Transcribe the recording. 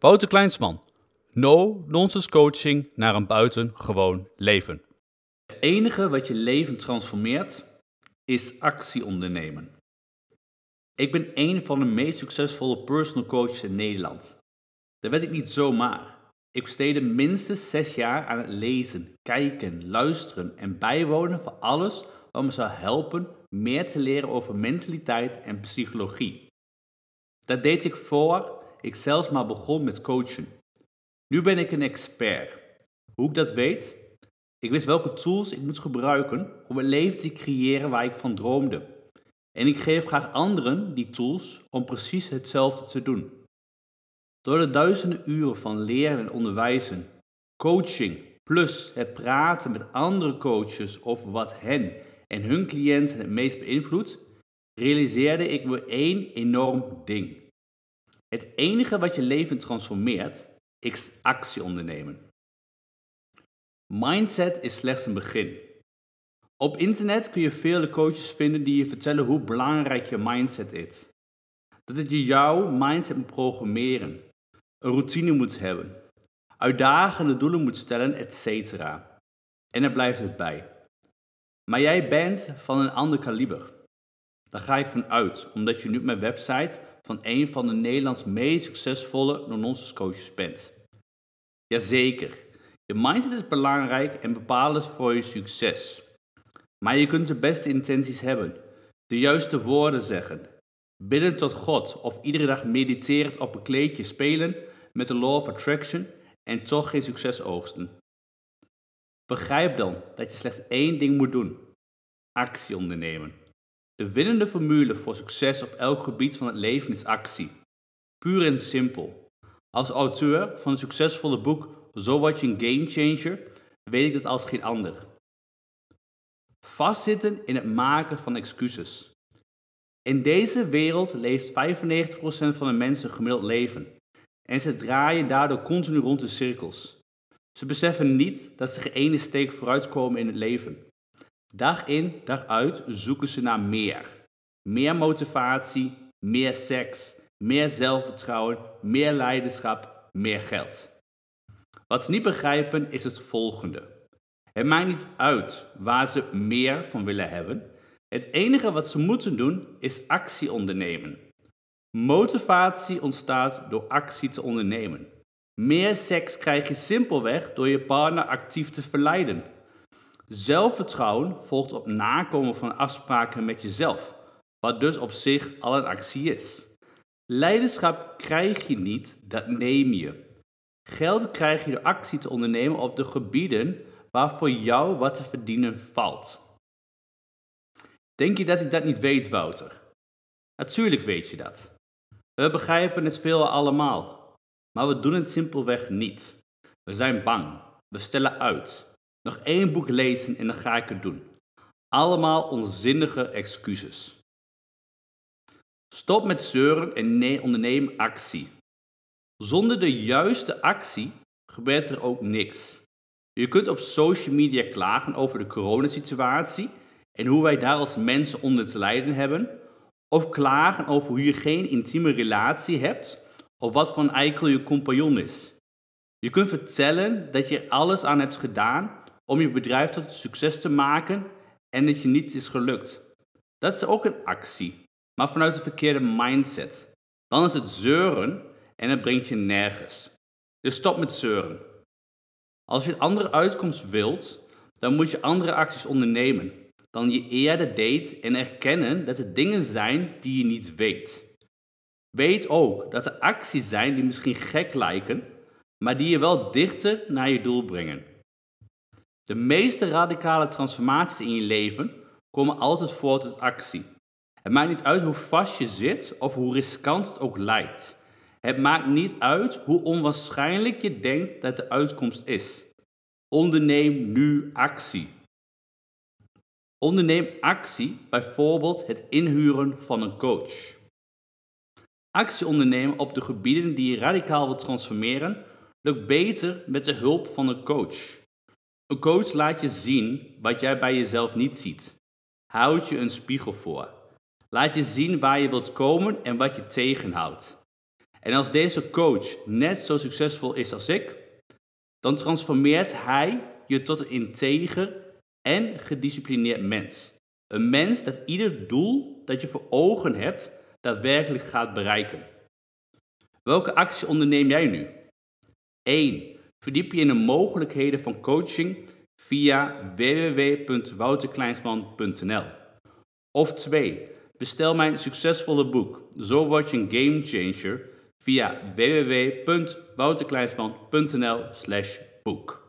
Wouter Kleinsman. No nonsense coaching naar een buitengewoon leven. Het enige wat je leven transformeert is actie ondernemen. Ik ben een van de meest succesvolle personal coaches in Nederland. Dat werd ik niet zomaar. Ik besteedde minstens zes jaar aan het lezen, kijken, luisteren en bijwonen van alles wat me zou helpen meer te leren over mentaliteit en psychologie. Dat deed ik voor ik zelfs maar begon met coachen. Nu ben ik een expert. Hoe ik dat weet? Ik wist welke tools ik moest gebruiken om een leven te creëren waar ik van droomde. En ik geef graag anderen die tools om precies hetzelfde te doen. Door de duizenden uren van leren en onderwijzen, coaching, plus het praten met andere coaches over wat hen en hun cliënten het meest beïnvloedt, realiseerde ik me één enorm ding. Het enige wat je leven transformeert, is actie ondernemen. Mindset is slechts een begin. Op internet kun je vele coaches vinden die je vertellen hoe belangrijk je mindset is. Dat het je jouw mindset moet programmeren, een routine moet hebben, uitdagende doelen moet stellen, etc. En er blijft het bij. Maar jij bent van een ander kaliber. Daar ga ik van uit, omdat je nu op mijn website van een van de Nederlands meest succesvolle non-nonsense coaches bent. Jazeker, je mindset is belangrijk en bepalend voor je succes. Maar je kunt de beste intenties hebben, de juiste woorden zeggen, bidden tot God of iedere dag mediterend op een kleedje spelen met de law of attraction en toch geen succes oogsten. Begrijp dan dat je slechts één ding moet doen: actie ondernemen. De winnende formule voor succes op elk gebied van het leven is actie. Puur en simpel. Als auteur van het succesvolle boek Zo word je een game changer weet ik dat als geen ander. Vastzitten in het maken van excuses. In deze wereld leeft 95% van de mensen gemiddeld leven. En ze draaien daardoor continu rond de cirkels. Ze beseffen niet dat ze geen ene steek vooruitkomen in het leven. Dag in, dag uit zoeken ze naar meer. Meer motivatie, meer seks, meer zelfvertrouwen, meer leiderschap, meer geld. Wat ze niet begrijpen is het volgende. Het maakt niet uit waar ze meer van willen hebben. Het enige wat ze moeten doen is actie ondernemen. Motivatie ontstaat door actie te ondernemen. Meer seks krijg je simpelweg door je partner actief te verleiden. Zelfvertrouwen volgt op nakomen van afspraken met jezelf, wat dus op zich al een actie is. Leiderschap krijg je niet, dat neem je. Geld krijg je door actie te ondernemen op de gebieden waar voor jou wat te verdienen valt. Denk je dat ik dat niet weet, Wouter? Natuurlijk weet je dat. We begrijpen het veel allemaal, maar we doen het simpelweg niet. We zijn bang, we stellen uit, nog één boek lezen en dan ga ik het doen. Allemaal onzinnige excuses. Stop met zeuren en nee, onderneem actie. Zonder de juiste actie gebeurt er ook niks. Je kunt op social media klagen over de coronasituatie en hoe wij daar als mensen onder te lijden hebben. Of klagen over hoe je geen intieme relatie hebt of wat voor een eikel je compagnon is. Je kunt vertellen dat je alles aan hebt gedaan om je bedrijf tot succes te maken en dat je niet is gelukt. Dat is ook een actie, maar vanuit een verkeerde mindset. Dan is het zeuren en het brengt je nergens. Dus stop met zeuren. Als je een andere uitkomst wilt, dan moet je andere acties ondernemen dan je eerder deed en erkennen dat er dingen zijn die je niet weet. Weet ook dat er acties zijn die misschien gek lijken, maar die je wel dichter naar je doel brengen. De meeste radicale transformaties in je leven komen altijd voort uit actie. Het maakt niet uit hoe vast je zit of hoe riskant het ook lijkt. Het maakt niet uit hoe onwaarschijnlijk je denkt dat de uitkomst is. Onderneem nu actie. Onderneem actie, bijvoorbeeld het inhuren van een coach. Actie ondernemen op de gebieden die je radicaal wilt transformeren lukt beter met de hulp van een coach. Een coach laat je zien wat jij bij jezelf niet ziet. Houd je een spiegel voor. Laat je zien waar je wilt komen en wat je tegenhoudt. En als deze coach net zo succesvol is als ik, dan transformeert hij je tot een integer en gedisciplineerd mens. Een mens dat ieder doel dat je voor ogen hebt daadwerkelijk gaat bereiken. Welke actie onderneem jij nu? 1. Verdiep je in de mogelijkheden van coaching via www.wouterkleinsman.nl. Of 2. Bestel mijn succesvolle boek Zo word je een game changer via www.wouterkleinsman.nl/boek.